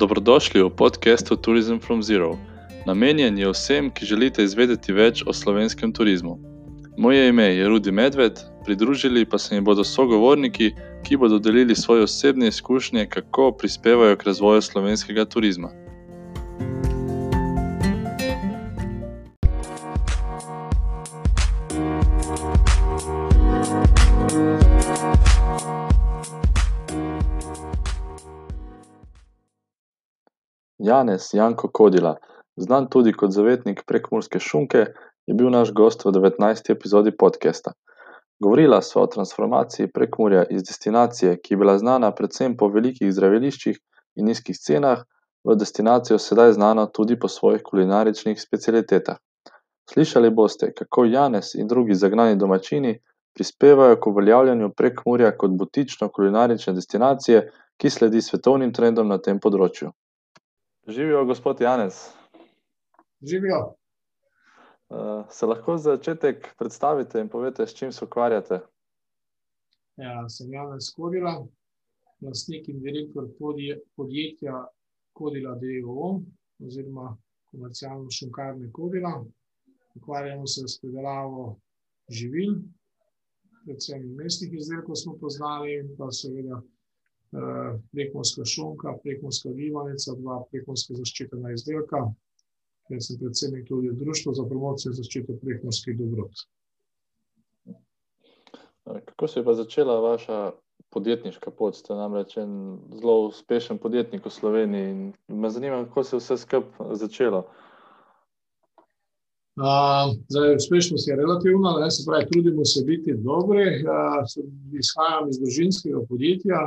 Dobrodošli v podkastu Tourism from Zero. Namenjen je vsem, ki želite izvedeti več o slovenskem turizmu. Moje ime je Rudi Medved, pridružili pa se mi bodo sogovorniki, ki bodo delili svoje osebne izkušnje, kako prispevajo k razvoju slovenskega turizma. Janez Janko Kodila, znan tudi kot zavetnik prekmurske šunke, je bil naš gost v 19. epizodi podcasta. Govorila sva o transformaciji Prekmurja iz destinacije, ki je bila znana predvsem po velikih zdraviliščih in nizkih cenah, v destinacijo sedaj znano tudi po svojih kulinaričnih specialitetah. Slišali boste, kako Janez in drugi zagnani domačini prispevajo k uveljavljanju Prekmurja kot butično kulinarične destinacije, ki sledi svetovnim trendom na tem področju. Živijo, gospod Janez. Živijo. Uh, se lahko za začetek predstavite in povete, s čim se ukvarjate? Ja, sem Janez Kodila, lastnik in direktor podjetja Kodila DOO oziroma komercialno šunkarne Kodila. Ukvarjamo se s predelavo živil, predvsem mestnih izdelkov smo poznali in pa seveda prekomorska šunka, prekomorska gibanica, dva prekomorska zaščitena izdelka, ker sem predsednik tudi Društva za promocijo zaščite prekomorskih dobrot. Kako se je pa začela vaša podjetniška pot? Ste namreč en zelo uspešen podjetnik v Sloveniji me zanima, kako se je vse skup začelo. Uh, zdaj, uspešnost je relativna, ne, se pravi, trudimo se biti dobri. Uh, izhajam iz družinskega podjetja,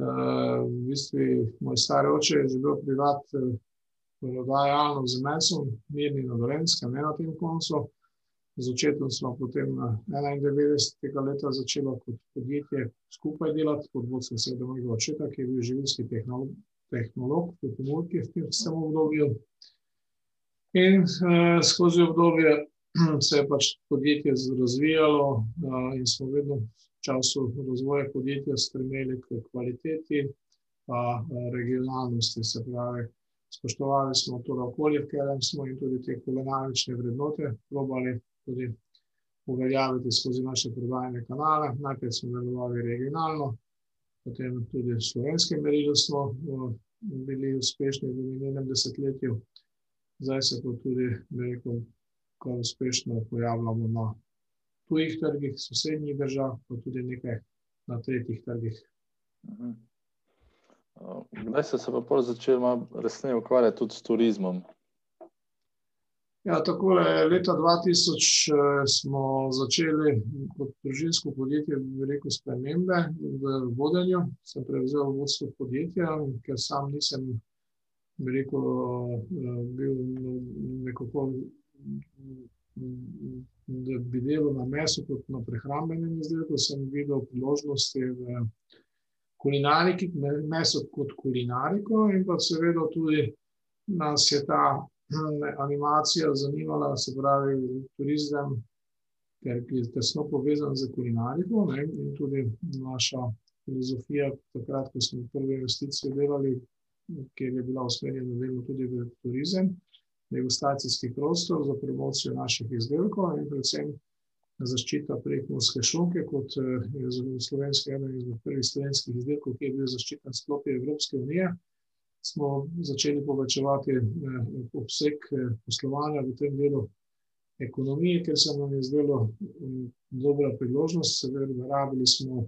v bistvu moj stari oče je že bil privat, prodajalno z mesom, mirni na Dolenskem, ne na tem koncu. Z očetom smo potem 91. leta začeli kot podjetje skupaj delati pod vodstvom seveda mojega očeta, ki je bil živilski tehnolog, tehnolog v Pomorki v tem obdobju. In uh, skozi obdobje se je pač podjetje razvijalo uh, in smo vedno času razvoja podjetja stremeli k kvaliteti, pa eh, regionalnosti. Se pravi, spoštovali smo to okolje, v katerem smo in tudi te kulinarične vrednote probali tudi uveljaviti skozi naše prodajne kanale. Najprej smo delovali regionalno, potem tudi slovenske merilo smo eh, bili uspešni v minulem desetletju. Zdaj se pa tudi, rekel, kar uspešno pojavljamo na tujih trgih, sosednjih držav, pa tudi nekaj na tretjih trgih. Mhm. Kdaj ste se pa začeli resneje ukvarjati tudi s turizmom? Ja, tako je. Leta 2000 eh, smo začeli kot družinsko podjetje veliko spremembe v vodenju. Sem prevzel vodstvo podjetja, ker sam nisem veliko eh, bil nekako da bi delal na mesu, kot na prehrambenem izdelku, sem videl priložnosti v kulinariki, meso kot kulinariko, in pa seveda tudi nas je ta hm, animacija zanimala, se pravi, turizem, ker je tesno povezan z kulinariko. Ne, in tudi naša filozofija, takrat, ko smo prve investicije delali, ker je bila usmerjena delno tudi v turizem degustacijski prostor za promocijo naših izdelkov in predvsem zaščita prekmorske šunke, kot eh, je slovenski eden izmed prvih slovenskih izdelkov, ki je bil zaščiten sklopi Evropske unije. Smo začeli povečevati eh, obseg eh, poslovanja v tem delu ekonomije, ker se nam je zdelo mm, dobra priložnost, seveda rabili smo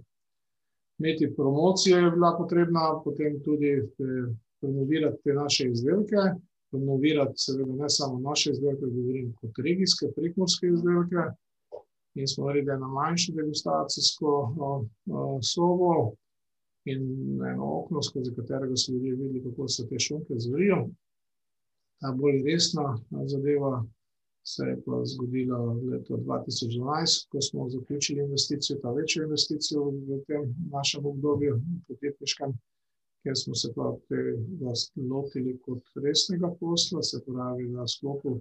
imeti promocijo, je bila potrebna, potem tudi promovirati te naše izdelke, promovirati, seveda, ne samo naše izdelke, govorim kot regijske, prekmorske izdelke. In smo naredili eno manjšo degustacijsko sobo in eno okno, skozi katerega so ljudje videli, kako se te šunke zverijo. Ta bolj resna zadeva se je pa zgodila leta 2012, ko smo zaključili investicijo, ta večjo investicijo v tem našem obdobju, podjetniškem ker smo se pa tega lotili kot resnega posla, se pravi, na sklopu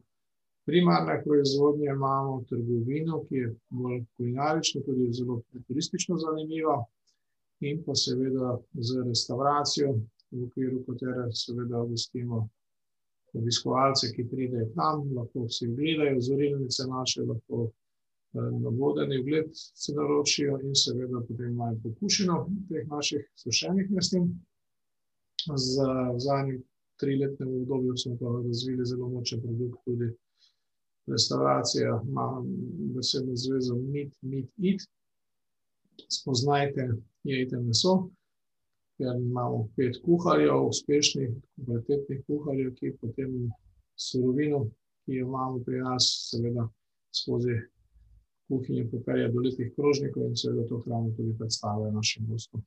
primarne proizvodnje imamo trgovino, ki je bolj kulinarična, tudi zelo turistično zanimiva, in pa seveda z restauracijo v okviru katere seveda gostimo obiskovalce, ki pridejo k nam, lahko si gledajo zorilnice naše, lahko na vodeni ogled se naročijo in seveda potem imajo pokušino teh naših sušenih mestin. Za zadnjih triletnem obdobju smo pa razvili zelo močen produkt tudi restauracija, ima besedno zvezo Meet, Meet, Eat. Spoznajte, jejte meso, ker imamo pet kuharjev, uspešnih, kvalitetnih kuharjev, ki potem surovino, ki jo imamo pri nas, seveda skozi kuhinjo popelje do lepih krožnikov in seveda to hrano tudi predstavljajo našim gostom.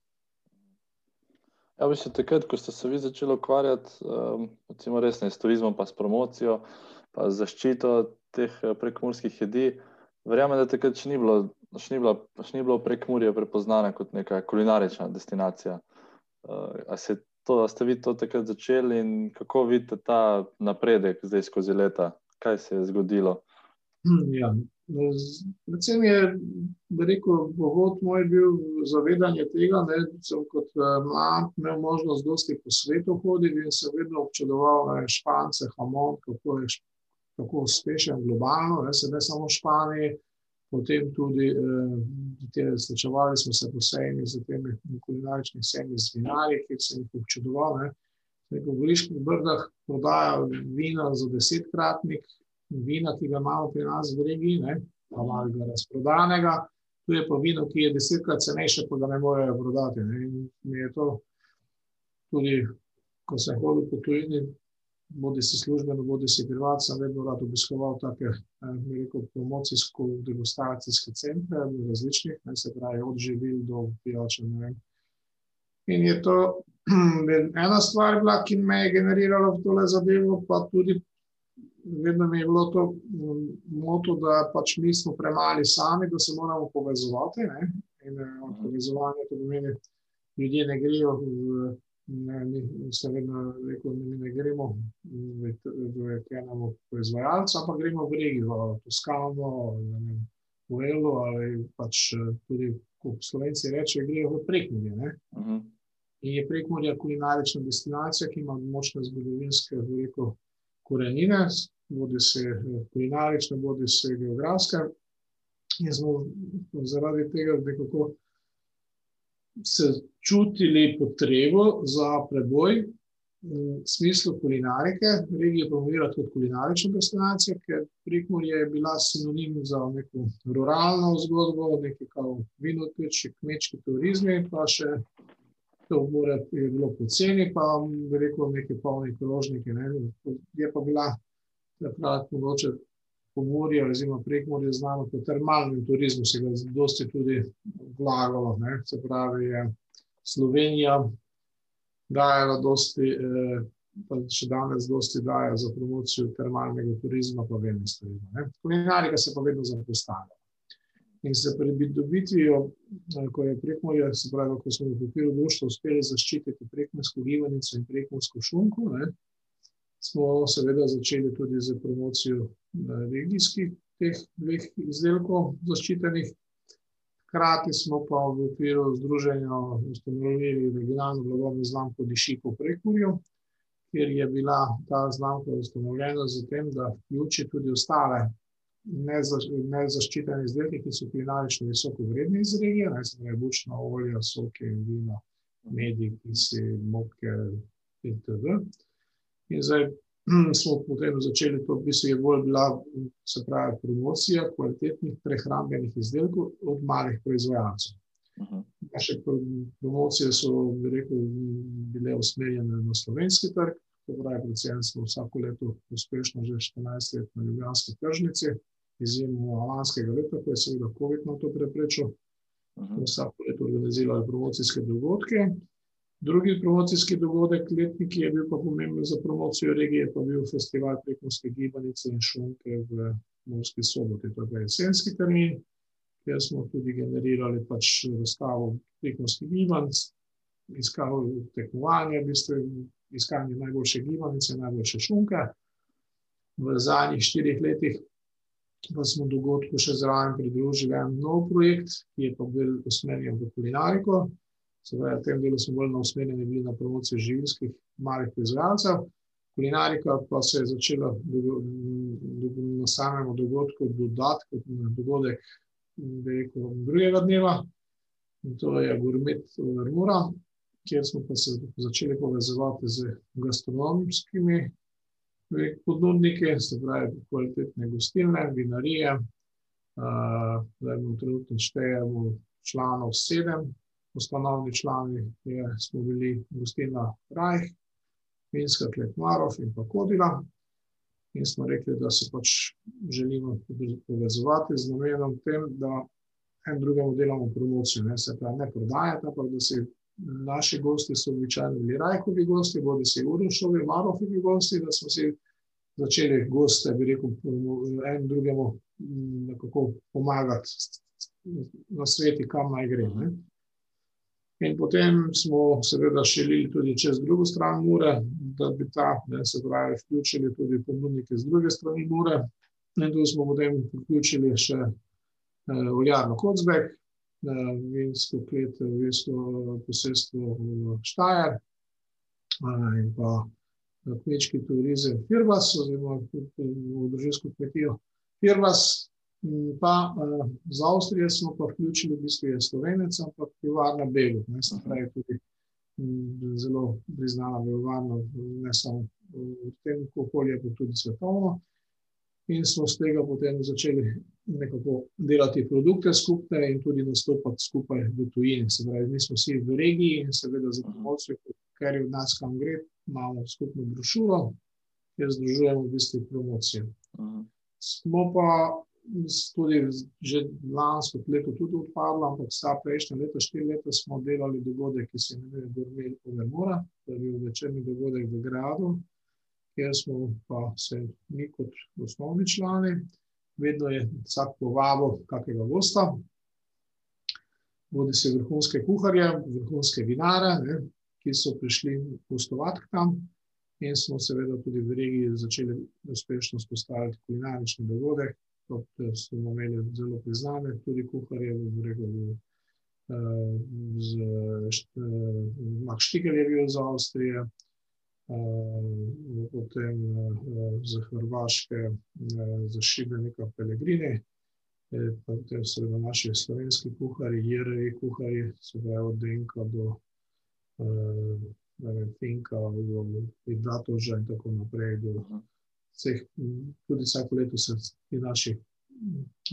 Ja, v bistvu takrat, ko ste se vi začeli ukvarjati, recimo res ne s turizmom pa s promocijo pa z zaščito teh prekmurskih jedi, verjamem, da takrat še ni bilo, še ni bila, še ni bilo Prekmurje prepoznano kot neka kulinarična destinacija. a se to, a ste vi to takrat začeli in kako vidite ta napredek zdaj skozi leta? Kaj se je zgodilo? ja, predvsem je, rekel, povod moj bil zavedanje tega, ne, sem kot mlad imel možnost dosti po svetu hoditi in sem vedno občudoval, ne, Špance, Hamon, kako je kako uspešen globalno, ne, saj ne samo v Španiji, potem tudi srečevali smo se po sejmih s temi kulinaričnih sejmih z vinarji, kjer sem jih občudoval, ne. V Goriških Brdah prodajajo vina za desetkratnik vina, ki ga imamo pri nas v regiji, ne, pa malo ga razprodanega, tu je pa vino, ki je desetkrat cenejše, pa ga ne morejo prodati, ne, in mi je to tudi, ko sem hodil po tujini, bodisi službeno bodisi privat, sem vedno rad obiskoval take, bi rekel, promocijsko-degustacijske centre različnih, ne, se pravi od živil do pijače, ne vem. In je to ena stvar bila, ki me je generirala v tole zadevo, pa tudi vedno mi je bilo to moto, da pač mi smo premali sami, da se moramo povezovati, ne, in povezovanje to pomeni, ljudje ne grejo v, ne, sem vedno rekel, mi ne gremo v k enemu proizvajalcu, ampak gremo v regijo, v Toskano, ne vem, v Elbo ali pač tudi, ko Slovenci rečejo, grejo v Prekmurje, ne. In je Prekmurje kulinarična destinacija, ki ima močne zgodovinske, rekel, korenine, bodisi kulinarične bodisi geografske. In smo zaradi tega nekako se čutili potrebo za preboj v smislu kulinarike, regijo promovirati kot kulinarično destinacijo, ker Prekmurje je bila sinonim za neko ruralno zgodbo, neki kao vinoteči, kmečki turizmi pa še to je bilo poceni pa, rekel, neki polni krožniki, ne, je pa bila takrat mogoče Pomurje oziroma Prekmurje znano po termalnem turizmu, se ga dosti tudi vlagalo, ne, se pravi, je Slovenija dajala dosti pa še danes dosti daje za promocijo termalnega turizma pa turizma, ne. Kulinarika se pa vedno zapostavlja. In s pridobitvijo, ko je Prekmurje, se pravi, ko smo v okviru društva uspeli zaščititi prekmursko gibanico in prekmursko šunko, ne, smo seveda začeli tudi s promocijo regijskih teh dveh izdelkov zaščitenih. Hkrati smo pa v okviru združenja ustanovili regionalno blagovno znamko Diši po Prekmurju, kjer je bila ta znamka ustanovljena s tem, da vključi tudi ostale nezaščitene izdelke, ki so kulinarično visoko vredni iz regije, ne, se pravi bučna olja, soke, vina, medi, kisi, moke itd. In zdaj smo potem začeli to, v bistvu je bolj bila, se pravi, promocija kvalitetnih prehrambnih izdelkov od malih proizvajalcev. Naše promocije so, bi rekel, bile usmerjene na slovenski trg, se pravi, predvsem smo vsako leto uspešno že štirinajst let na ljubljanski tržnici, izjemo lanskega leta, ko je seveda covid nam to preprečil. Vsako leto organizirali promocijske dogodke. Drugi promocijski dogodek letni, ki je bil pa pomemben za promocijo regije, pa bil Festival prekmurske gibanice in šunke v Murski Soboti, to je pa jesenski termin, kjer smo tudi generirali pač razstavo prekmurskih gibanic, iskali tekmovanja, v bistvu iskanje najboljše gibanice, najboljše šunke. V zadnjih štirih letih pa smo dogodku še zraven pridružili en nov projekt, ki je pa bolj usmerjen v kulinariko, Seveda, v tem delu smo bolj usmerjeni bili na promocijo živilskih malih proizvajalcev. Kulinarika pa se je začela na samem dogodku dodati kot dogodek rekel, drugega dneva. In to je Gourmet Vrmura, kjer smo pa se začeli povezovati z gastronomskimi ponudniki, se pravi kvalitetne gostilne, vinarije. Zdaj bomo trenutno štejemo članov sedem, ustanovni člani je, smo bili gostilna Rajh, vinska klet Marof in pa Kodila. In smo rekli, da se pač želimo povezovati z namenom tem, da en drugemu delamo promocijo, ne, se pravi ne prodajati, ampak da si naši gosti so običajno bili Rajkovi gosti, bodi si Urošovi, Marofovi gosti, da smo si začeli goste, bi rekel, en drugemu nekako pomagati na sveti, kam naj gre. Ne. In potem smo seveda širili tudi čez drugo stran Mure, da bi ta, ne, se pravi, vključili tudi ponudnike z druge strani Mure. In tu smo potem vključili še eh, Oljarno Kocbek, vinsko klet, vinsko posestvo Štajer eh, in pa kmečki turizem Firbas oziroma v družinsko kmetijo Firbas, Pa uh, z Avstrije smo pa vključili, v bistvu je Slovenec, ampak pivovarna Belu, ne se pravi tudi zelo priznana pivovarna, ne samo v tem okolju, pa tudi svetovno. In smo z tega potem začeli nekako delati produkte skupne in tudi nastopati skupaj v tujini. Se pravi, mi smo vsi v regiji in seveda za promocijo, ker je od nas kam gre, imamo skupno brošuro, kjer združujemo v bistvu promocijo. Smo pa tudi že lansko leto tudi odpadla, ampak vsa prejšnja leta, štiri leta smo delali dogodek, ki se imenuje Gormel Overmora, to je bil večerni dogodek v gradu, kjer smo pa se mi kot osnovni člani, vedno je vsak povabo kakega gosta, bodi se vrhunske kuharje, vrhunske vinare, ne, ki so prišli gostovati k nam in smo seveda tudi v regiji začeli uspešno spostaviti kulinarični dogodek, kot so imeli zelo priznane, tudi kuharje, rekel, z Max Štikel je bil iz Avstrije, potem z Hrvaške, z Šibenika Pelegrini, potem seveda naši slovenski kuharji, Jerevi kuharji, se pravi od Denka do Finka, do Idatoža in tako naprej, do vseh, tudi vsako leto se ti naši,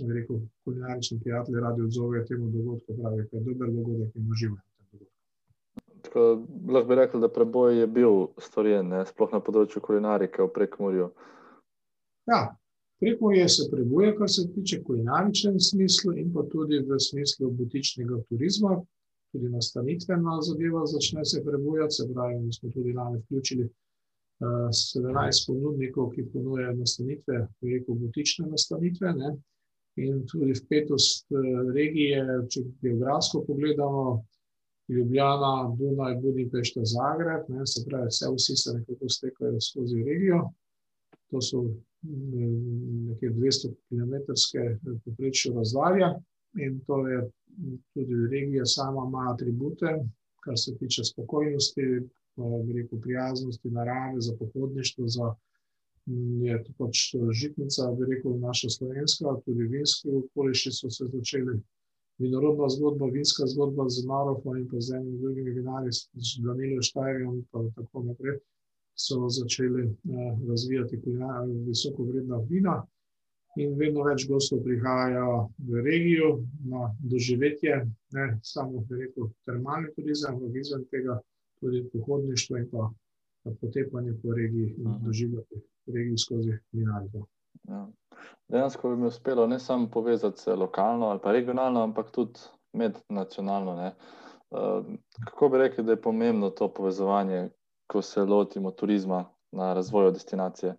rekel, kulinarični prijatelji radi odzovejo temu dogodku, pravi, da je dober dogodek in uživajo. Tako, lahko bi rekel, da preboj je bil storjen, ne? sploh na področju kulinarike v Prekmurju. Ja, Prekmurje se prebuje, kar se tiče kulinaričnem smislu in pa tudi v smislu butičnega turizma, tudi nastanitvena zadeva začne se prebujati, se pravi, mi smo tudi lani vključili 17 ponudnikov, ki ponujajo nastanitve, rekel butične nastanitve. Ne? In tudi vpetost regije, če geografsko pogledamo, Ljubljana, Dunaj, Budimpešta, Zagreb, ne? se pravi, vse vsi se nekako stekajo skozi regijo. To so nekje 200 km poprečju razdalja in to je tudi regija sama ima atribute, kar se tiče spokojnosti, veliko prijaznosti, narave, za pohodništvo, za je to pač žitnica, bi rekel, naša slovenska, tudi vinski okoliši so se začeli. Vinorodna zgodba, vinska zgodba z Marofom in pa z enimi drugimi vinarji, z Danilo Štajrijem in tako naprej, so začeli eh, razvijati visoko vredna vina in vedno več gostov prihaja v regijo na doživetje, ne samo, rekel, termalni turizem, ampak izven tega tudi pohodništvo in pa potepanje po regiji in doživljati regijo skozi vinarstvo. Ja. Dejansko bi mi uspelo ne samo povezati se lokalno ali pa regionalno, ampak tudi mednacionalno. Ne. Kako bi rekli, da je pomembno to povezovanje, ko se lotimo turizma na razvoju destinacije?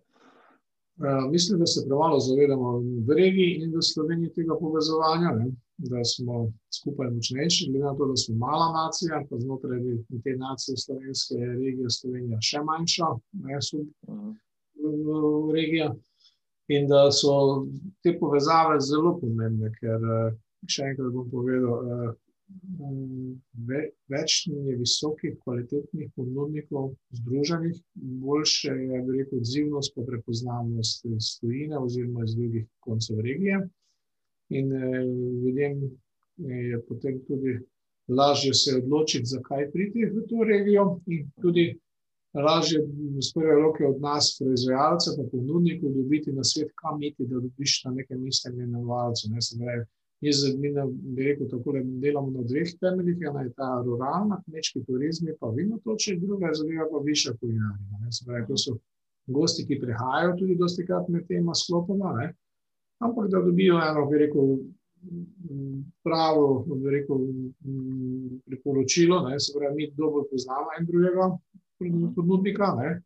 Mislim, da se premalo zavedamo v regiji in v Sloveniji tega povezovanja. Ne da smo skupaj močnejši, glede na to, da smo mala nacija, pa znotraj te nacije slovenske regije Slovenija še manjša, ne sub regija. In da so te povezave zelo pomembne, ker še enkrat bom povedal, ve, več je visokih, kvalitetnih ponudnikov, združenih, boljše je rekel, odzivnost, pa prepoznavnost iz tujine oziroma iz drugih koncev regije. In eh, ljudem je potem tudi lažje se odločiti, zakaj priti v to regijo, in tudi lažje z prve roke od nas, proizvajalcev, pa ponudnikov, dobiti na svet, kam iti, da dobiš na nekem istem imenovalcu. Ne, Jaz mi bi rekel, tako da delamo na dveh temeljih, ena je ta ruralna, kmečki turizmi, pa vino toče, druga zadeva pa višja kulinarika. To so gosti, ki prihajajo tudi dosti krat med tema sklopoma, ne? ampak da dobijo eno, bi rekel, pravo, rekel, priporočilo, ne? se pravi, mi dobro poznamo en drugega ponudnika, ne?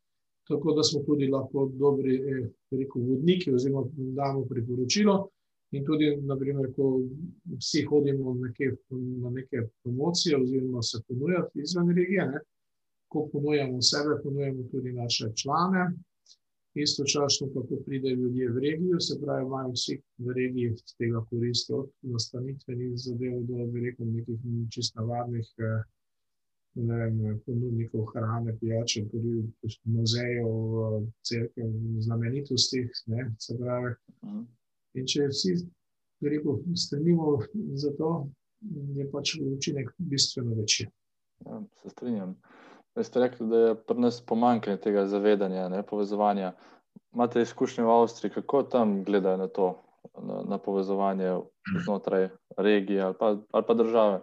tako da smo tudi lahko dobri, eh, rekel, vodniki oziroma damo priporočilo. In tudi, naprimer, ko vsi hodimo neke, na neke promocije, oziroma se ponujamo izven regije, ne, ko ponujamo sebe, ponujamo tudi naše člane. Istočasno, pa ko pridejo ljudje v regijo, se pravi, imajo vsi v regiji z tega koristi, od nastanitvenih zadev do rekel, nekih čist navadnih eh, vem, ponudnikov hrane, pijače, tudi muzejev, crkve, znamenitosti. Ne, se pravi. In če vsi rekel, stremimo za to, je pač učinek bistveno večji. Ja, se strinjam. Ste rekli, da je pri nas pomankanje tega zavedanja, ne, povezovanja. Imate izkušnje v Avstriji, kako tam gledajo na to, na, na povezovanje znotraj regije ali pa, ali pa države?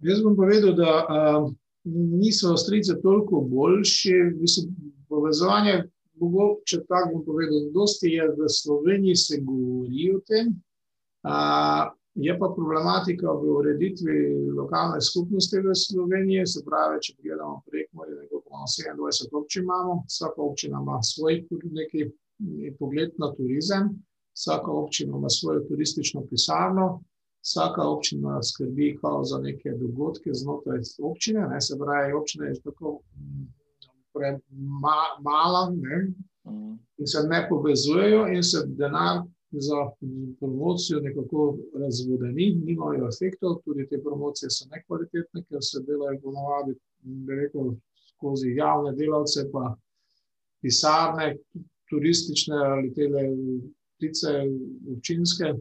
Jaz bom povedal, da a, niso Avstrijci toliko boljši, mislim, povezovanje mogoče tako bom povedal, dosti je v Sloveniji se govori o tem, a, je pa problematika v ureditvi lokalne skupnosti v Sloveniji, se pravi, če pogledamo prek morja, nekako 27 občin imamo, vsaka občina ima svoj neki pogled na turizem, vsaka občina ima svojo turistično pisarno, vsaka občina skrbi za neke dogodke znotraj občine, ne, se pravi, občina je tako premala ne, mm. in se ne povezujejo, in se denar za promocijo nekako razvodeni, nimajo efektov, tudi te promocije so nekvalitetne, ker se delajo ponovadi, bi rekel, skozi javne delavce, pa pisarne, turistične ali tele ptice občinske,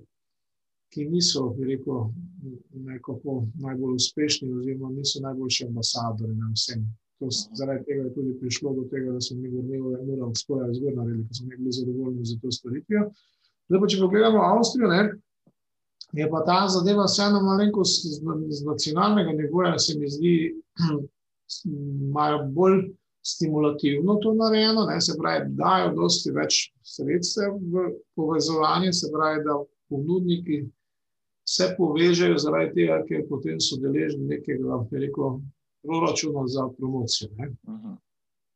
ki niso, bi rekel, nekako najbolj uspešni oziroma niso najboljši ambasadori na vsem To, zaradi tega je tudi prišlo do tega, da smo mi vrnili eno skoraj zgoraj naredili, ker smo ne bili zadovoljni z to storitvijo. Zdaj pa, če pogledamo Avstrijo, ne, je pa ta zadeva vseeno malenkost z, z nacionalnega nivoja, se mi zdi, imajo bolj stimulativno to narejeno, ne, se pravi, dajo dosti več sredstev v povezovanje, se pravi, da ponudniki se povežejo zaradi tega, ker potem so deležni nekega, rekel, proračunov za promocijo. Ne.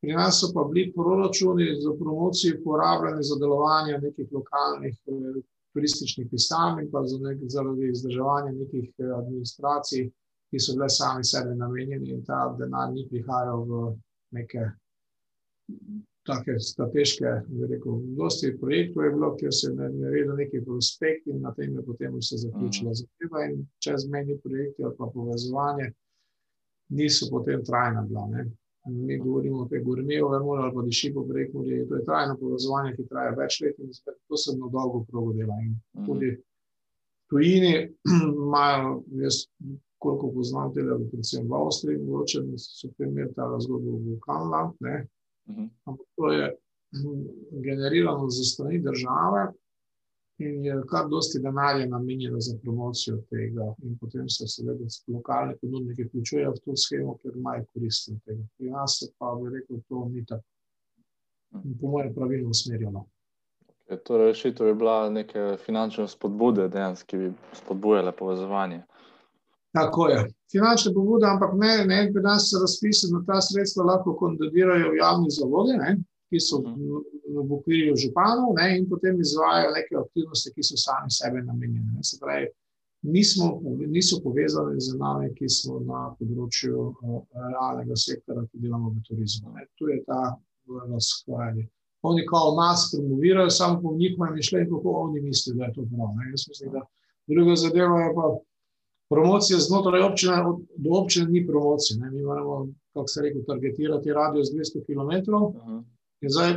Pri nas so pa bili proračuni za promocijo porabljeni za delovanje nekih lokalnih eh, turističnih pisarn in pa za nek, zaradi izdrževanja nekih eh, administracij, ki so bile sami sebi namenjeni in ta denar ni prihajal v neke take strateške, rekel, dosti projektov je bilo, kjer se je naredil neki prospekt in na tem je potem vse zaključilo. Zahteva in čezmeni projekti ali pa povezovanje niso potem trajna bila. Ne. Mi govorimo o tej gurmeju, ali pa diši po prekmurju, to je trajno povezovanje, ki traja več let in to se na dolgo progo dela. In mhm. tudi tujini imajo, jaz koliko poznam tega, predvsem v Avstriji, mogoče so primer ta zgodba v Vulkanland, ne. Mhm. Ampak to je generirano za strani države, in je kar dosti denarja namenjeno za promocijo tega, in potem se seveda lokalni ponudniki vključujejo v to schemo, ker imajo koristi od tega. Pri nas pa bi rekel, to ni tako. In po mojem pravilno usmerjeno. Okay, torej, rešitev je bila neke finančne spodbude, dejansko, ki bi spodbujale povezovanje. Tako je. Finančne pobude, ampak ne, ne, bi nas razpisi na ta sredstva lahko kandidirajo javni zavodi, ne, ki so mhm v okviru županov ne, in potem izvajo neke aktivnosti, ki so sami sebe namenjene. Se pravi, nismo, niso povezani z nami, ki smo na področju realnega sektora, ki delamo v turizmu. Ne. Tu je ta razhajanje. Oni kao nas promovirajo, samo po njihovem mišljenju, kako oni mislijo, da je to prav. Ne. Jaz mislim, da druga zadeva je pa promocije znotraj občine, do občine ni promocije. Ne. Mi moramo, kako se reče, targetirati radio z 200 km. In zdaj,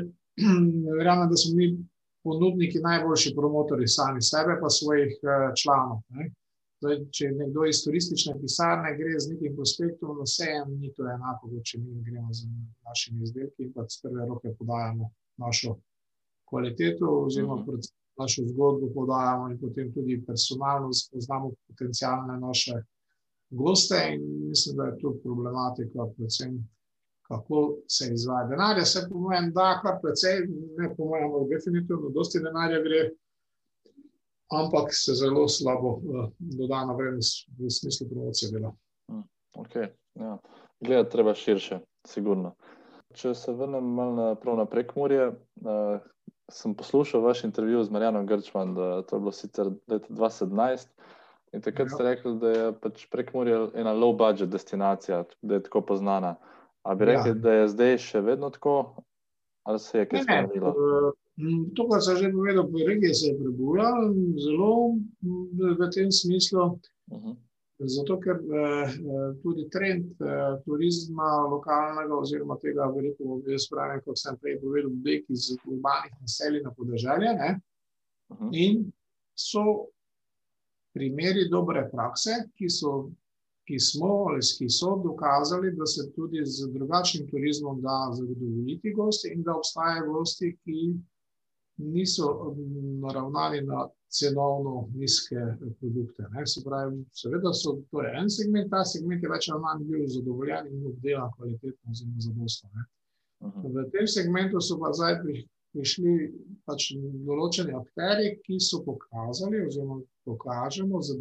verjamem, da smo mi ponudniki najboljši promotori sami sebe, pa svojih uh, članov. Zdaj, če nekdo iz turistične pisarne gre z nekim prospektom, vse ni to enako, kot če mi gremo z našimi izdelki in pa s prve roke podajamo našo kvaliteto, oziroma uh -huh. Našo zgodbo podajamo in potem tudi personalno spoznamo potencijalne naše goste. In mislim, da je to problematika, predvsem kako se izvaja. Denarja se, po mojem, da kar precej, ne po mojem, ampak definitivno, dosti denarja gre ampak se zelo slabo uh, dodana vrednost v smislu promocije dela. Hm, okay, ja. Gledati treba širše, sigurno. Če se vrnem malo na, na prekmurje, uh, sem poslušal vaš intervju z Marijanom Grčman, da to je bilo sicer leta 2017 in takrat ja. ste rekli, da je pač prekmurje ena low budget destinacija, da je tako poznana. A bi rekli, ja. da je zdaj še vedno tako, ali se je kaj spremenilo? Mm, to, kar sem že povedal, po regiji se je prebujal zelo mm, v tem smislu. Uh -huh. Zato, ker eh, tudi trend eh, turizma lokalnega, oziroma tega, veliko, jaz pravim, kot sem prej povedal, beg iz urbanih naselij na podeželje. Uh -huh. In so primeri dobre prakse, ki, so, ki smo ali ki so dokazali, da se tudi z drugačnim turizmom da zagotoviti gosti in da obstajajo gosti, ki niso naravnani na cenovno nizke produkte. Pravi, seveda so to je en segment, ta segment je več ali manj bil zadovoljen in obdelan kvalitetno oziroma zadostno. V tem segmentu so pa zdaj prišli pač določeni akteri, ki so pokazali oziroma pokažemo za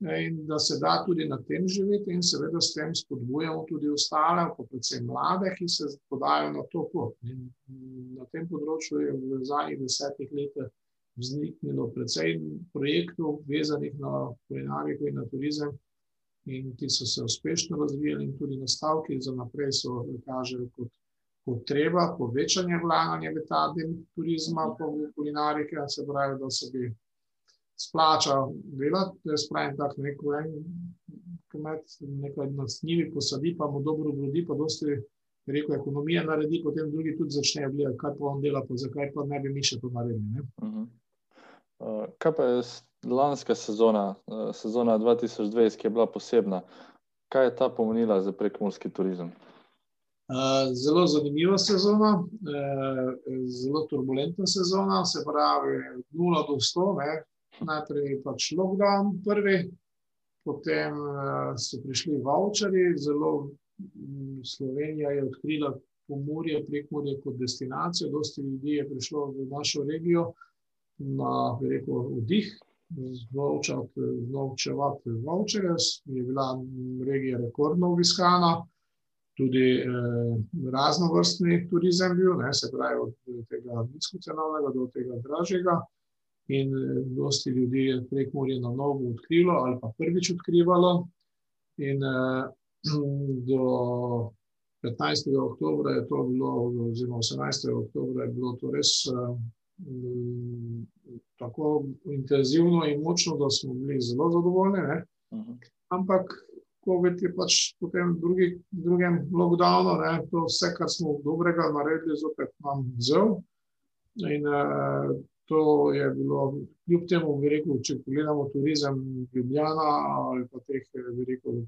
dejanje, in da se da tudi na tem živeti, in seveda s tem spodbujamo tudi ostale, pa predvsem mlade, ki se podajo na to pot. In na tem področju je v zadnjih desetih letih vzniknilo precej projektov, vezanih na kulinariko in na turizem, in ki so se uspešno razvijali, in tudi nastavki za naprej so kažejo kot potreba povečanja vlaganja v ta del turizma, pa v kulinarike, se pravi, da se bi splača delati, da je spravim tako neko en kmet, nekaj na snivi posadi, pa mu dobro brodi, pa dosti, rekel, ekonomija naredi, potem drugi tudi začnejo gledati, kaj pa on dela, pa zakaj pa ne bi mi še to naredili. Uh -huh. uh, kaj pa je lanska sezona, uh, sezona 2020, ki je bila posebna, kaj je ta pomenila za prekmorski turizem? Uh, zelo zanimiva sezona, uh, zelo turbulentna sezona, se pravi, 0 do 100, ne, najprej pač lockdown, prvi, potem uh, so prišli voucheri, zelo um, Slovenija je odkrila pomorje, prekmorje kot destinacijo. Dosti ljudi je prišlo v našo regijo na rekel, vdih, znovčevati vouchere. Je bila regija rekordno obiskana. Tudi eh, raznovrstni turizem bil, ne, se pravi, od tega nizkocenovnega do tega dražjega in dosti ljudi je prek morja na novo odkrilo ali pa prvič odkrivalo. In eh, do 15. oktobra je to bilo, oziroma 18. oktobra je bilo to res eh, tako intenzivno in močno, da smo bili zelo zadovoljni. Ne? Ampak, ko je pač potem drugi, drugem lockdownu, ne, to vse, kar smo dobrega naredili, zopet nam vzel. In uh, to je bilo, kljub temu, rekel, če pogledamo turizem Ljubljana ali pa teh, rekel,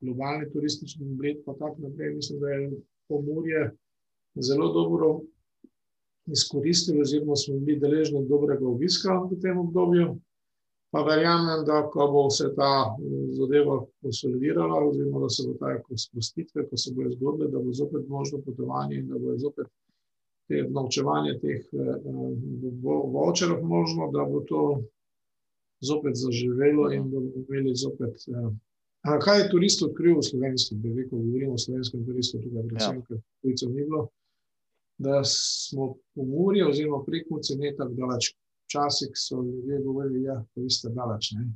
globalni turistični bled, pa tako naprej, mislim, da je pomorje zelo dobro izkoristili, oziroma smo bili deležni dobrega obiska v tem obdobju. Pa verjamem, da ko bo se ta zadeva konsolidirala, oziroma da se bo ta sprostitve, ko se bojo zgodile, da bo zopet možno potovanje in da bo zopet te obnovčevanje teh eh, voucherov možno, da bo to zopet zaživelo in da bomo imeli zopet. Eh, a kaj je turist odkril v slovenskem, da veliko govorimo o slovenskem turistu, tukaj predvsem, ja. ker tujcev ni bilo, da smo po Muri oziroma prekmuci ne tako daleč. Včasih so ljudje govorili, da ja, vi ste daleč. Ne?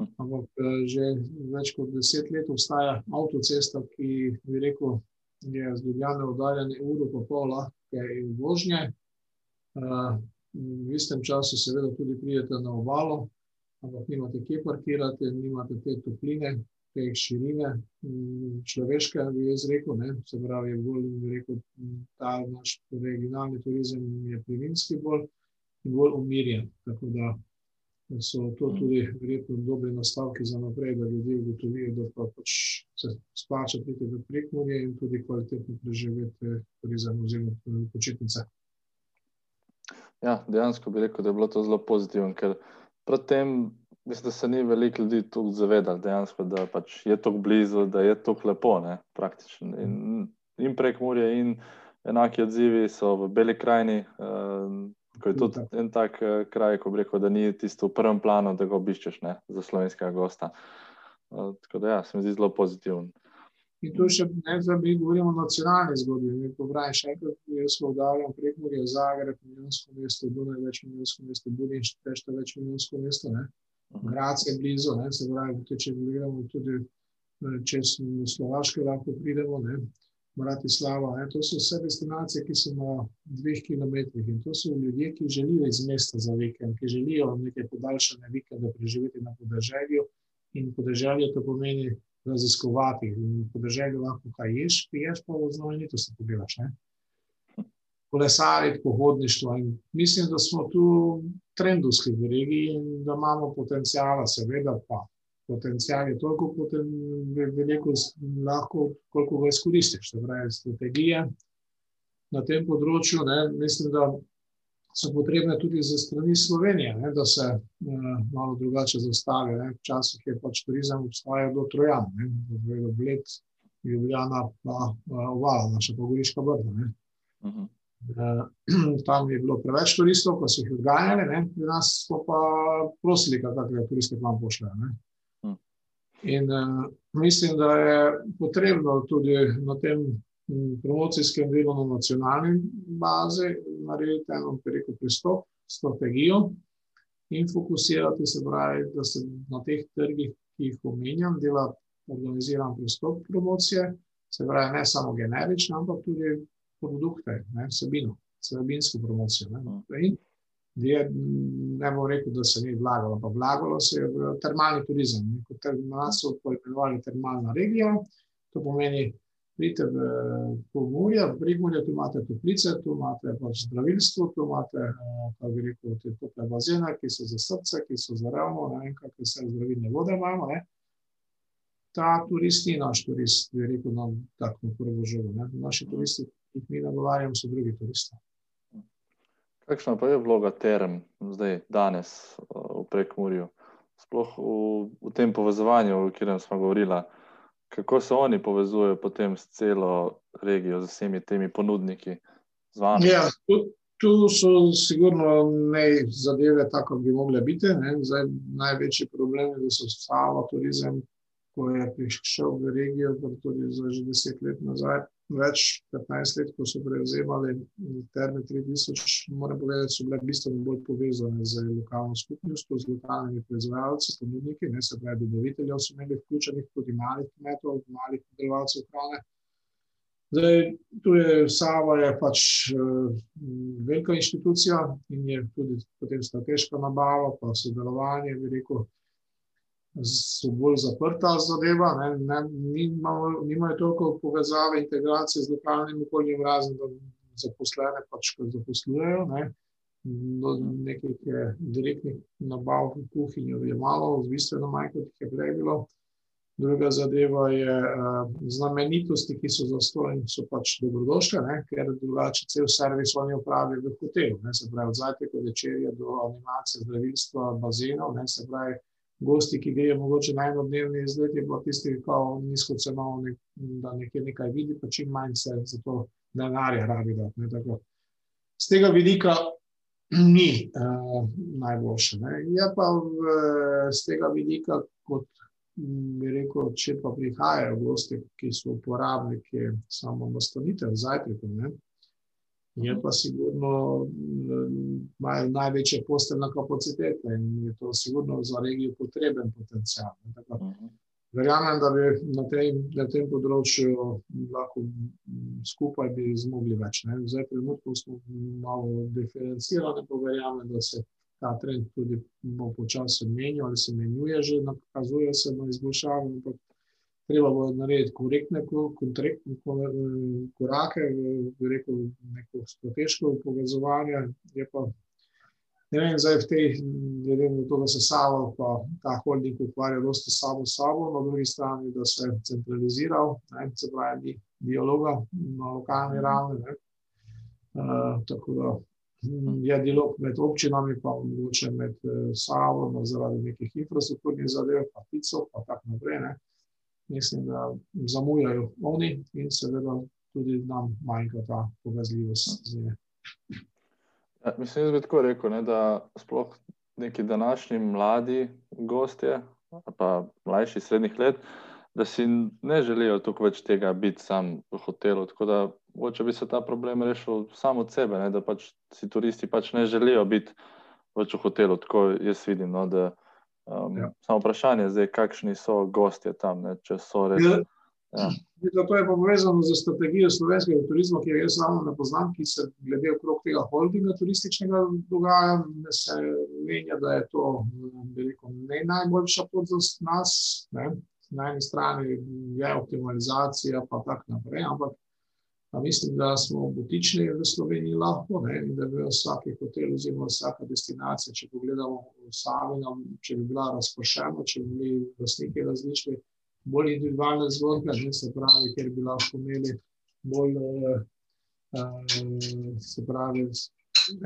Ampak eh, že več kot deset let obstaja avtocesta, ki bi rekel, je z Ljubljane oddaljene uro pa pol in vožnje. V istem času, seveda, tudi pridete na obalo. ampak nimate kje parkirati, nimate te topline, te širine, človeške, bi jaz rekel, ne? se pravi, bolj, rekel, ta naš regionalni turizem je plemenski bolj in bolj umirjen. Tako da so to tudi verjetno dobri nastavki za naprej, da ljudje ugotovijo, da pa pač se splača priti v prekmurje in tudi kvalitetno preživeti turizem oziroma počitnice. Ja, dejansko bi rekel, da je bilo to zelo pozitivno, ker predtem mislim, da se ni veliko ljudi tukaj zavedalo, dejansko, da pač je tako blizu, da je tako lepo, ne, praktično. In, in prek Murje, in enaki odzivi so v Beli krajini, uh, ko je tudi en tak uh, kraj, ko bi rekel, da ni tisto v prvem planu, da ga obiščeš ne, za slovenskega gosta. Uh, tako da ja, se mi zdi zelo pozitivno. In tu še ne, da mi govorimo o nacionalni zgodbi. Mi pobrajamo še enkrat, jaz smo vdaljeni prek Murje, Zagreb, milijonsko mesto, Dunaj, več milijonsko mesto, Budinšt, Pešta, več milijonsko mesto. Ne? Gradce je blizu, ne, se pravi, če gledamo tudi eh, čez Slovaške, lahko pridemo, ne, Bratislava. Ne, to so vse destinacije, ki so na dveh kilometrih in to so ljudje, ki želijo iz mesta za vikend, ki želijo nekaj podaljšane vikende preživeti na podeželju in podeželje to pomeni raziskovati. In podeželju lahko kaj ješ, piješ pa v znamenitosti pogledaš, ne kolesariti, pohodništvo. In mislim, da smo tu trendovski v regiji in da imamo potencijala, seveda pa. Potencijal je toliko poten, veliko, lahko, koliko ga izkoristiš. Se pravi, strategije na tem področju, ne, mislim, da so potrebne tudi za strani Slovenije, ne, da se uh, malo drugače zastavi. Včasih je pač turizem obstajal do Trojana, da je Bled, Ljubljana, pa uh, Vala, naša pa Goriška brda. Uh, tam je bilo preveč turistov, pa so jih odganjali, ne? pri nas smo pa prosili, te turiste tam pošljajo. In uh, mislim, da je potrebno tudi na tem promocijskem delu na nacionalni bazi narediti eno preko pristop, strategijo in fokusirati se pravi, da se na teh trgih, ki jih omenjam, dela organiziran pristop promocije, se pravi ne samo generično, ampak tudi produkte, ne, vsebino, vsebinsko promocijo. Ne, no. Je, ne bom rekel, da se ni vlagalo, pa vlagalo se je v termalni turizem. Kot nas so poimenovali termalna regija, to pomeni, pridite v Pomorje, v Prigorje, tu imate toplice, tu imate pač zdravilstvo, tu imate, kako bi rekel, te tople bazene, ki so za srce, ki so za revmo, ne vem, kakve vse zdravilne vode imamo, ne. Ta turist ni naš turist, bi rekel, nam tako prvo ne. Naši turisti jih mi nagovarjamo, so drugi turisti. Kakšna pa je vloga term zdaj, danes v prekmurju? Sploh v, v tem povezovanju, o katerem smo govorili, kako se oni povezujejo potem s celo regijo, z vsemi temi ponudniki? Ja, tu, tu so sigurno ne zadeve, tako bi mogle biti. Zdaj, največji problem je, da so stalo turizem, ko je prišel v regijo, tudi že deset let nazaj, več 15 let, ko so prevzemali terme 3000, moram povedati, so bile bistveno bolj povezane z lokalno skupnostjo, z lokalnimi proizvajalci, ponudniki, ne se pravi, dobaviteljev so imeli vključenih tudi malih kmetov, malih predelovalcev hrane. Zdaj, tu je Sava je pač uh, velika inštitucija in je tudi potem strateška nabava, pa sodelovanje, bi rekel, so bolj zaprta zadeva, ne, ne, nimajo, nimajo toliko povezave, integracije z lokalnim okoljem, razen da zaposlene pač zaposlujejo. Ne. Do nekih direktnih nabav v kuhinjo je malo, bistveno manj, kot jih je prej bilo. Druga zadeva je uh, znamenitosti, ki so za stojni, so pač dobrodošle, ne, ker drugače cel servis oni upravijo v hotelu. Ne, se pravi, od zajtrka večerja do animacije, zdravilstva, bazenov, ne, se pravi, gosti, ki grejo mogoče na enodnevni izlet, je pa tisti, ki so nizko cenovni, da nekaj, nekaj vidi, pa čim manj se za to denarja rabi. Z tega vidika ni uh, najboljše. Ne. Je pa v, z tega vidika, kot bi rekel, če pa prihajajo gosti, ki so uporabniki samo nastanitev, zajtrkov, je pa sigurno, imajo največje posteljne kapacitete in je to sigurno za regijo potreben potencial. Verjamem, da bi na tem, na tem področju lahko skupaj bi zmogli več. Ne. Zdaj, trenutno smo malo diferencirani, pa verjamem, da se ta trend tudi bo počasi menjal ali se menjuje, že nakazuje se na izboljšavo, ampak treba bo narediti korektne korake, bi rekel, neko strateško povezovanje, je pa Ne vem, zdaj v tej, glede na to, da se Savo pa ta holding ukvarja dosti samo s sabo, na drugi strani, da se je centraliziral, ne, se pravi, dialoga na lokalni ravni. Uh, tako da hm, je dialog med občinami, pa mogoče med Savo, no, zaradi nekih infrastrukturnih zadev, pa Pico, pa tako naprej. Ne. Mislim, da zamujajo oni in seveda tudi nam manjka ta povezljivost z njimi. Ja, mislim, da bi tako rekel, ne, da sploh neki današnji mladi gostje, pa mlajši srednjih let, da si ne želijo tukaj več tega biti sam v hotelu. Tako da če bi se ta problem rešil samo od sebe, ne, da pač si turisti pač ne želijo biti več v hotelu. Tako jaz vidim. No, da, um, ja. Samo vprašanje je kakšni so gostje tam, ne, če so res. Ja. Ja. To je povezano z strategijo slovenskega turizma, ki jo jaz samo ne poznam, ki se glede okrog tega holdinga turističnega dogaja. Se menja, da je to rekel, ne najboljša pot za nas. Ne. Na eni strani je optimalizacija, pa tako naprej. Ampak mislim, da smo butični v Sloveniji lahko ne, in da bi vsak hotel oziroma vsaka destinacija, če pogledamo sami, če bi bila razpršena, če bi bili vlastniki različni bolj individualne zgodbe, ne, se pravi, ker bi lahko imeli bolj, uh, se pravi,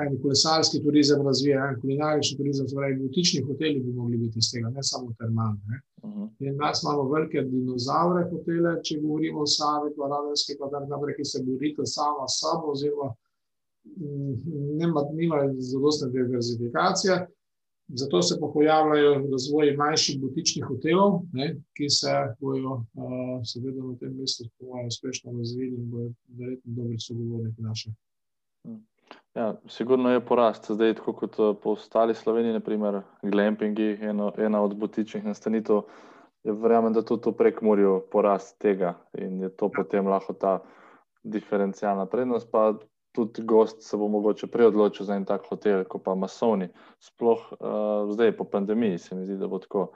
en kolesarski turizem razvija, en kulinarični turizem, se pravi, butični hoteli bi mogli biti iz tega, ne samo termalne. Uh mhm. -huh. In nas imamo velike dinozaure hotele, če govorimo o Savi, pa Radenski, pa tako naprej, ki se borite sama s sabo, oziroma nimajo nima zadostne diverzifikacije. Zato se pojavljajo razvoji manjših butičnih hotelov, ne, ki se bodo, uh, seveda, na tem mestu uspešno razvili in bodo verjetno dobri sogovorniki naše. Ja, sigurno je porast, zdaj, tako kot po ostali Sloveniji, naprimer, glampingi, eno, ena od butičnih nastanitev. Verjamem, da tudi v prekmorju porast tega in je to ja. potem lahko ta diferencialna prednost. Pa tudi gost se bo mogoče prej odločil za en tak hotel, kot pa masovni. Sploh uh, zdaj, po pandemiji, se mi zdi, da bo tako,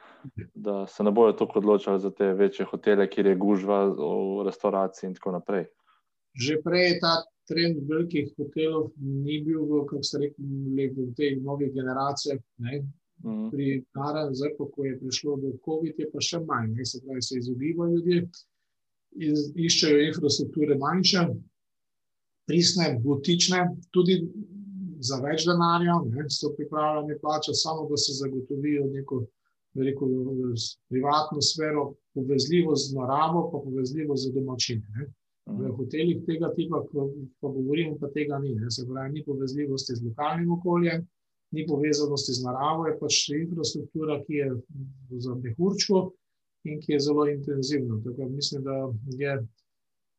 da se ne bojo tako odločili za te večje hotele, kjer je gužva v restauraciji in tako naprej. Že prej je ta trend velikih hotelov ni bil, kako se reče, v teh novih generacijah. Ne? Mhm. Pri naravnem, zdaj, ko je prišlo do COVID, je pa še manj, ne? se pravi, se izogibajo ljudje, iz, iščejo infrastrukture manjše, pristne, butične, tudi za več denarja, ne, so pripravljeni plačati, samo da se zagotovijo neko veliko privatno sfero, povezljivost z naravo, pa povezljivost z domačine. V mhm. hotelih tega tipa, ko pa govorimo, pa tega ni. Ne. Se pravi, ni povezljivosti z lokalnim okoljem, ni povezanosti z naravo, je pač infrastruktura, ki je za mehurčko in ki je zelo intenzivna. Tako mislim, da je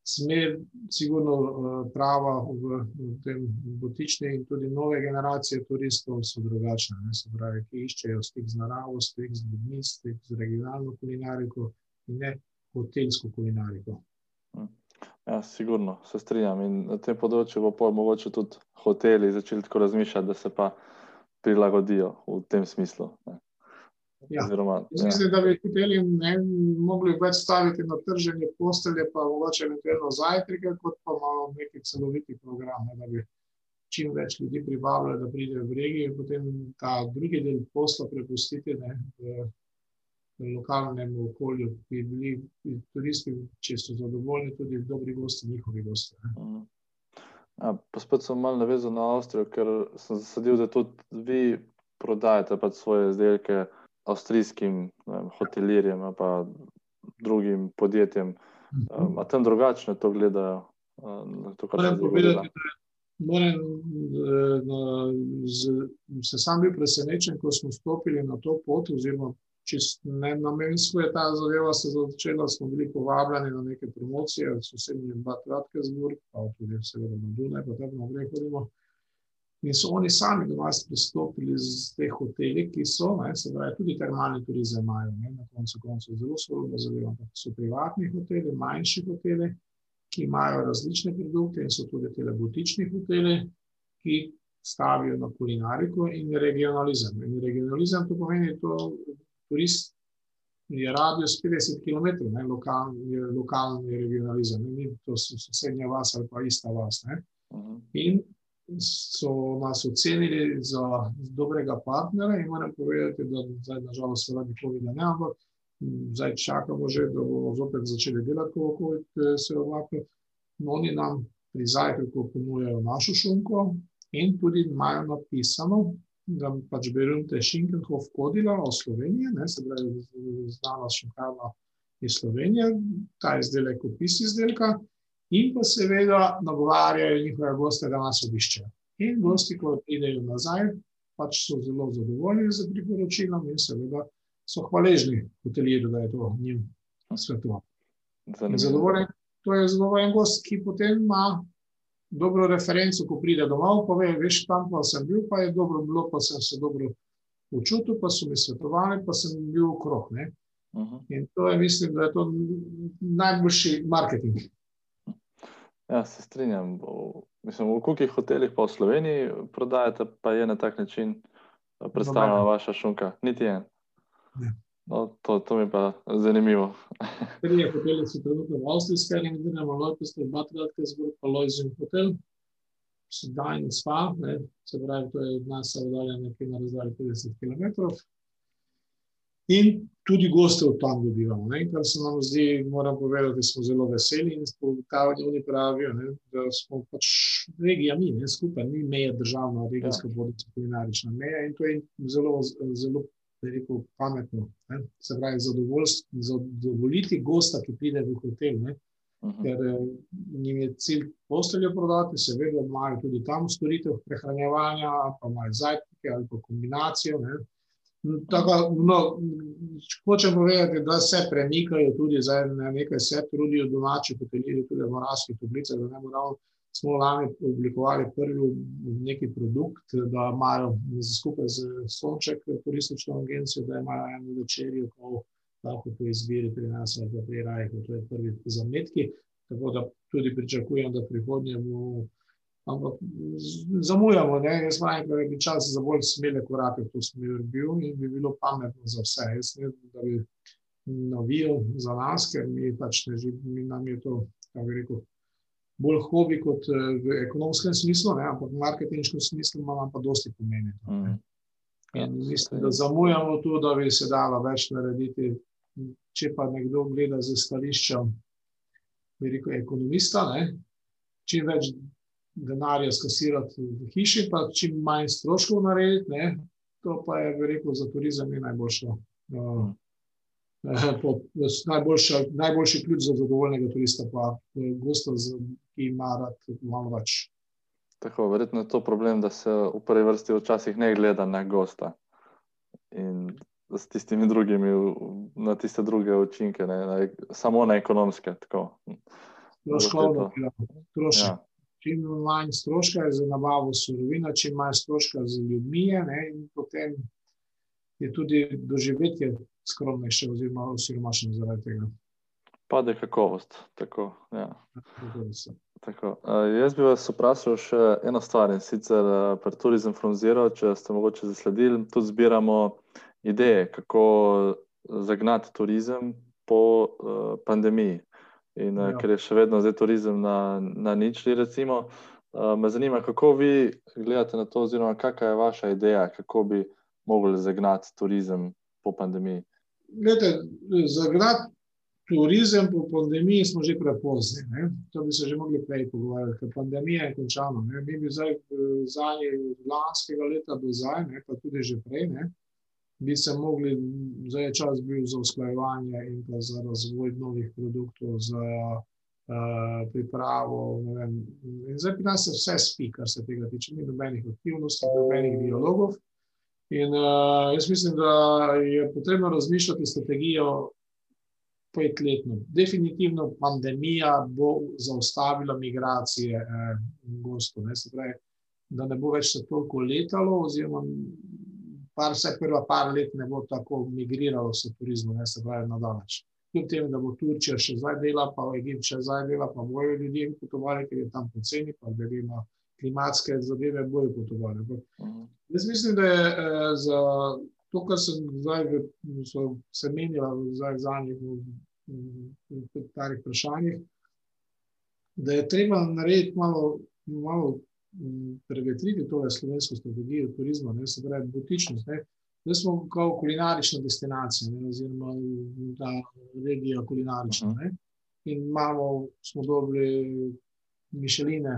smer, sigurno eh, prava v, v tem botični in tudi nove generacije turistov so drugačne. Ne, se pravi, ki iščejo stik z naravo, stik z ljudmi, stik z regionalno kulinariko in ne hotelsko kulinariko. Ja, sigurno se strinjam. In na tem področju bo pol mogoče tudi hoteli začeli tako razmišljati, da se pa prilagodijo v tem smislu. Ne. Ja. Oziroma, mislim, ja. da bi hoteli ne mogli več staviti na trženje postelje, pa mogoče eventualno zajtrke, kot pa malo neki celoviti program, ne, da bi čim več ljudi privabili, da pridejo v regijo in potem ta drugi del posla prepustiti ne, v, v lokalnem okolju, ki bi bili turisti, če so zadovoljni, tudi dobri gosti, njihovi gosti. Mhm. Ja, pa spet sem malo navezan na Avstrijo, ker sem zasadil, da tudi vi prodajate pač svoje izdelke avstrijskim vem, hotelirjem in drugim podjetjem. Mhm. A tam drugače to gledajo? To, moram povedati, da moram, no, z, se sam bil presenečen, ko smo stopili na to pot, oziroma čist ne namensko je ta zadeva se začela, smo bili povabljeni na neke promocije, sosednje dva kratke zgor, pa tudi seveda na Dunaj, pa tako naprej hodimo. In so oni sami do nas pristopili z teh hoteli, ki so, ne, se pravi, tudi termalni turizem imajo, ne, na koncu koncev zelo sorodno zadevo, ampak so privatni hoteli, manjši hoteli, ki imajo različne produkte in so tudi tele butični hoteli, ki stavijo na kulinariko in regionalizem. In regionalizem to pomeni, da turist je radius 50 km, ne, lokalni, lokalni regionalizem, ne, ni to sosednja vas ali pa ista vas. Ne. Mhm. In so nas ocenili za dobrega partnera, in moram povedati, da zdaj, nažalost, zaradi COVID-a ne, ampak zdaj čakamo že, da bomo zopet začeli delati, ko COVID se je omaknil. No, oni nam pri zajtrku ponujajo našo šunko in tudi imajo napisano, da pač berunte Šinkenhof kodila o Sloveniji, ne, se pravi, znana šunkarna iz Slovenije, ta izdelek, opis izdelka, in pa seveda nagovarjajo njihove goste, da nas obiščejo. In gosti, ko pridejo nazaj, pač so zelo zadovoljni z priporočilom in seveda so hvaležni hotelirju, da je to njim svetoval. Zanimivo. To je zadovoljen gost, ki potem ima dobro referenco, ko pride domov, pove, veš, tam pa sem bil, pa je dobro bilo, pa sem se dobro počutil, pa so mi svetovali, pa sem bil okrog. Ne? Mhm. In to je, mislim, da je to najboljši marketing. Ja, se strinjam. V- Mislim, v kolikih hotelih pa v Sloveniji prodajate, pa je na tak način eh, predstavljena Nobenem. vaša šunka? Niti en. Ne. No, to, to mi je pa zanimivo. Trije hoteli so trenutno v Avstrijski, in gremo Lojpest, Batrate, zgor pa Lojzin hotel. Sedaj in spa, ne, se pravi, to je od nas oddaljeno nekje na razdalji 50 km. In tudi goste od tam dobivamo, ne, kar se nam zdi, moram povedati, da smo zelo veseli in ugotavljamo, oni pravijo, ne, da smo pač regija mi, ne, skupaj, ni meja državna, regijska ja. bodica, kulinarična meja in to je zelo, zelo bi rekel, pametno. Ne? Se pravi, zadovoljiti gosta, ki pride v hotel, ne? Mhm. ker eh, jim je cilj posteljo prodati, seveda imajo tudi tam storitev prehranjevanja, pa imajo zajtrke ali pa kombinacijo. Ne? Tako, no, hočem povedati, da se premikajo tudi zdaj na nekaj se trudijo domači hotelirji, tudi v Moravskih toblicah, da ne moramo. Smo lani oblikovali prvi neki produkt, da imajo skupaj z Sonček, turistično agencijo, da imajo eno večerjo, ko lahko po izbiri pri nas ali pa pri Rajhu, to je prvi zametki. Tako da tudi pričakujem, da prihodnje bomo, ampak zamujamo, ne, jaz pravim, da bi čas za bolj smele korake v to smer bil in bi bilo pametno za vse. Jaz ne, da bi navijal za nas, ker mi pač ne mi nam je to, kako bi rekel, bolj hobi kot eh, v ekonomskem smislu, ne, ampak v marketinškem smislu ima pa dosti pomeni. Ja, In mislim, da zamujamo tu, da bi se dalo več narediti. Če pa nekdo gleda z stališča, bi rekel, ekonomista, ne, čim več denarja skasirati v hiši, pa čim manj stroškov narediti, ne, to pa je, bi rekel, za turizem najboljša. Uh, najboljša, najboljši ključ za zadovoljnega turista, pa eh, gosta, ki ima rad malo več. Tako, verjetno je to problem, da se v prvi vrsti včasih ne gleda na gosta in s tistimi drugimi, na tiste druge učinke, ne, na, samo na ekonomske. Stroškovno, to. ja, strošek. Ja, čim manj stroška je za nabavo surovina, čim manj stroška za ljudmi, je, ne, in potem je tudi doživetje skromnejše, oziroma osiromašeno zaradi tega. pade kakovost. Tako, ja. Tako. Uh, jaz bi vas vprašal še eno stvar in sicer uh, pri Tourism from Zero, če ste mogoče zasledili, tudi zbiramo ideje, kako zagnati turizem po uh, pandemiji. In Ja. ker je še vedno zdaj turizem na, na ničli, recimo, uh, me zanima, kako vi gledate na to, oziroma kakšna je vaša ideja, kako bi mogli zagnati turizem po pandemiji. Glede, zagnati turizem po pandemiji smo že prepozni. Ne? To bi se že mogli prej pogovarjati, ker pandemija je končana. Ne? Mi bi zdaj eh, od lanskega leta do zdaj, ne? pa tudi že prej, ne? bi se mogli, zdaj je čas bil za usklajevanje in pa za razvoj novih produktov, za uh, pripravo. In zdaj pri nas se vse spi, kar se tega tiče. Ni nobenih aktivnosti, nobenih dialogov. In uh, jaz mislim, da je potrebno razmišljati strategijo petletno. Definitivno pandemija bo zaustavila migracije eh, gostov. Ne? Se pravi, da ne bo več se toliko letalo, oziroma par, vse prva par let ne bo tako migriralo s turizmom, ne se pravi, nadalječ. Kljub temu, da bo Turčija še zdaj dela, pa Egipt še zdaj dela, pa bojo ljudje potovali, ker je tam poceni, pa glede na klimatske zadeve bolj potovali. Mhm. Jaz mislim, da je eh, za to, kar sem zdaj se menila v zadnjih starih vprašanjih, da je treba narediti malo, malo prevetriti tole slovensko strategijo turizma, ne, se pravi, butičnost. Ne. Zdaj smo kot kulinarična destinacija, ne, oziroma ta regija kulinarična. Ne. In imamo, smo dobili mišeline,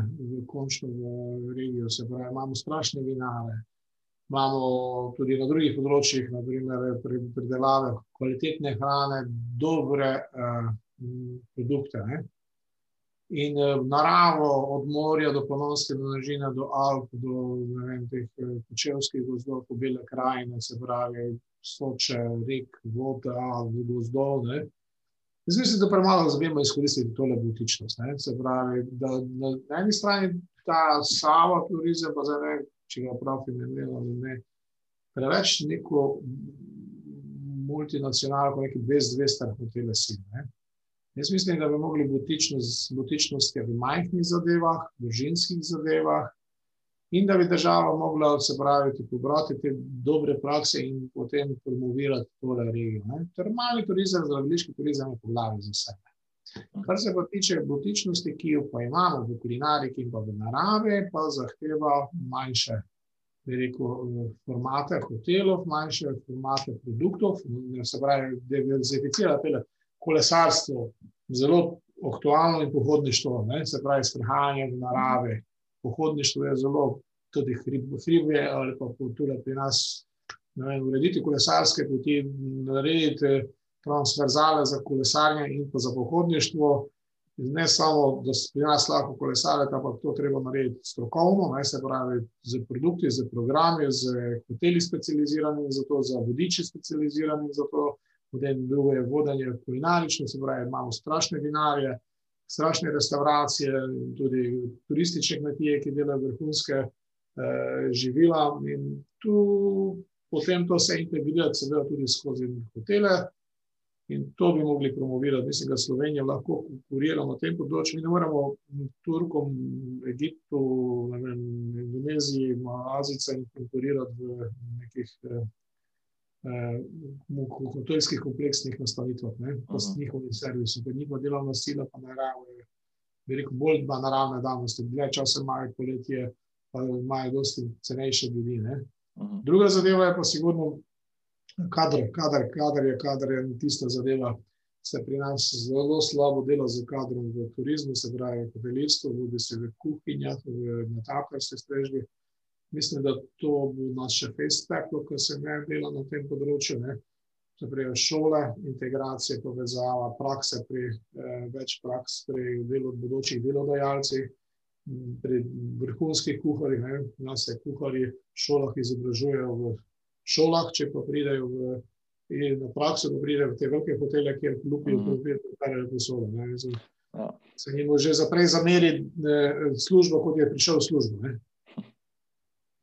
končno v regijo, se pravi, imamo strašne vinare. Imamo tudi na drugih področjih, naprimer, predelave kvalitetne hrane, dobre uh, produkte. Ne. In uh, naravo, od morja do Polonske, do Nažina, do Alp, do vem, teh počevskih gozdov, po Bele krajine, se pravi, soče, rek, voda, gozdov. Ne. Jaz mislim, da premalo zavemo izkoristiti tole butičnost. Ne? Se pravi, da na, na eni strani ta sava turizem, pa ne, če ga prav imenujemo ali ne, preveč neko multinacionalko, neki brez dvestar hotele si. Ne? Jaz mislim, da bi mogli butičnost, butičnost v majhnih zadevah, družinskih zadevah, in da bi država mogla se pravi, pobrati te dobre prakse in potem promovirati tole regijo. Termalni turizem, zdraviliški turizem je poglavje za vse. Kar se pa tiče botičnosti, ki jo pa imamo v kulinariki in pa v naravi, pa zahteva manjše rekel, formate hotelov, manjše formate produktov, se pravi, diverzificirati kolesarstvo, zelo aktualno in pohodništvo, ne? se pravi, sprehajanje v naravi, pohodništvo je zelo, tudi hribe, ali pa tudi pri nas, vem, urediti kolesarske poti, narediti transverzale za kolesarje in pa za pohodništvo. Ne samo, da pri nas lahko kolesarite, ampak to treba narediti strokovno, ne, se pravi, z produkti, z programi, z hoteli specializirani za to, za vodiči specializirani za to, potem drugo je vodenje kulinarično, se pravi, imamo strašne vinarje, strašne restauracije, tudi turistične kmetije, ki delajo vrhunske eh, živila. In tu potem to se integrira, seveda, tudi skozi hotele. In to bi mogli promovirati. Mislim, da Slovenija lahko konkurira na tem področju. Mi ne moremo Turkom, Egiptu, vem, Indoneziji, Azijcem konkurirati v nekih eh, hotelskih kompleksnih nastanitvah, pa s njihovim servisom, ker njihova delovna sila pa bi rekel, bolj dva naravne danosti, dve čase imajo poletje, pa imajo dosti cenejše ljudi. Ne? Druga zadeva je pa sigurno kadr, kadr, kadr je, kadr je tista zadeva, se pri nas zelo slabo dela z kadrom v turizmu, se pravi v hotelirstvu, vodi se v kuhinjah, v natakarskih strežbih, Mislim, da to bo naš še festival, ki se ne dela na tem področju. Ne. Se pravi, šole, integracije, povezava, prakse pri eh, več praks, pri delu bodočih delodajalcih, pri vrhunskih kuharjih. Nas se kuharji v šolah izobražujejo v šolah, če pa pridejo v, na prakso, da pridejo v te velike hotele, kjer lupijo, mm -hmm. pripeljali posode. Ja. Se jim že zaprej zameri eh, službo, kot je prišel v službo. Ne.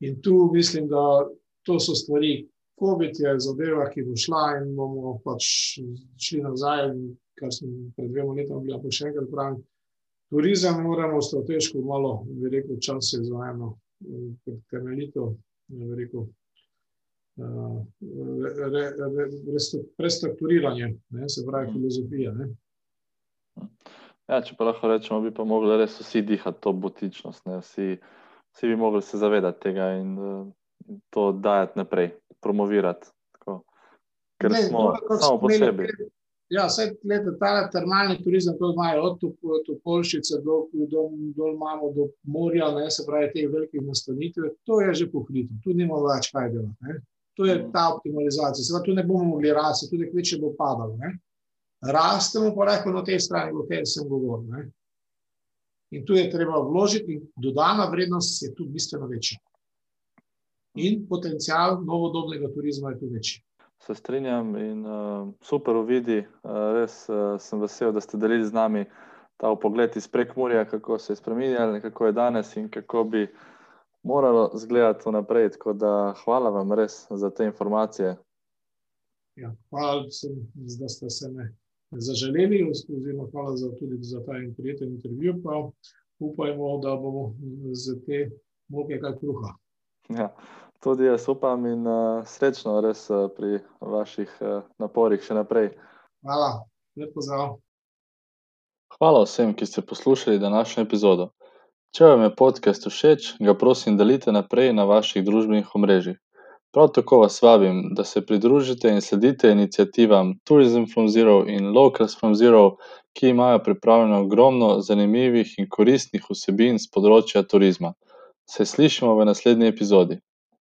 In tu mislim, da to so stvari, COVID je zadeva, ki bo šla in bomo pač šli nazaj, kar sem pred dvema letoma bila pa še enkrat pravim. Turizem moramo strateško malo, bi rekel, čas je za eno temeljito, bi rekel, re, re, re, prestrukturiranje, ne, se pravi filozofija. Ne. Ja, če pa lahko rečemo, bi pa mogli res vsi dihati to butičnost, ne, vsi vsi bi mogli se zavedati tega in uh, to dajati naprej, promovirati. Tako. Ker ne, smo samo po sebi. Ja, vse leta, ta termalni turizem, to imajo od Topolšice do, do, do, imamo, do morja, ne, se pravi, teh velikih nastanitev, to je že pokrito, tu nima več kaj delati. To je ta optimalizacija. Seveda, tu ne bomo mogli rasti, tudi kveče bo padalo. Ne. Rastemo pa lahko na tej strani, o kateri sem govoril. Ne. In tu je treba vložiti, in dodana vrednost je tu bistveno večja. In potencial novodobnega turizma je tu večji. Se strinjam in uh, super uvidi. Uh, res uh, sem vesel, da ste delili z nami ta pogled iz prekmurja, kako se je spremenjalo, kako je danes in kako bi moralo izgledati vnaprej. Tako da hvala vam res za te informacije. Ja, hvala, da ste se me zaželeli, oziroma hvala za, tudi za ta prijeten intervju. Pa upajmo, da bomo za te moke kaj kruha. Ja, tudi jaz upam in uh, srečno res uh, pri vaših uh, naporih še naprej. Hvala, lep pozdrav. Hvala vsem, ki ste poslušali današnjo epizodo. Če vam je podcast všeč, ga prosim delite naprej na vaših družbenih omrežjih. Prav tako vas vabim, da se pridružite in sledite iniciativam Tourism from Zero in Locals from Zero, ki imajo pripravljeno ogromno zanimivih in koristnih vsebin z področja turizma. Se slišimo v naslednji epizodi.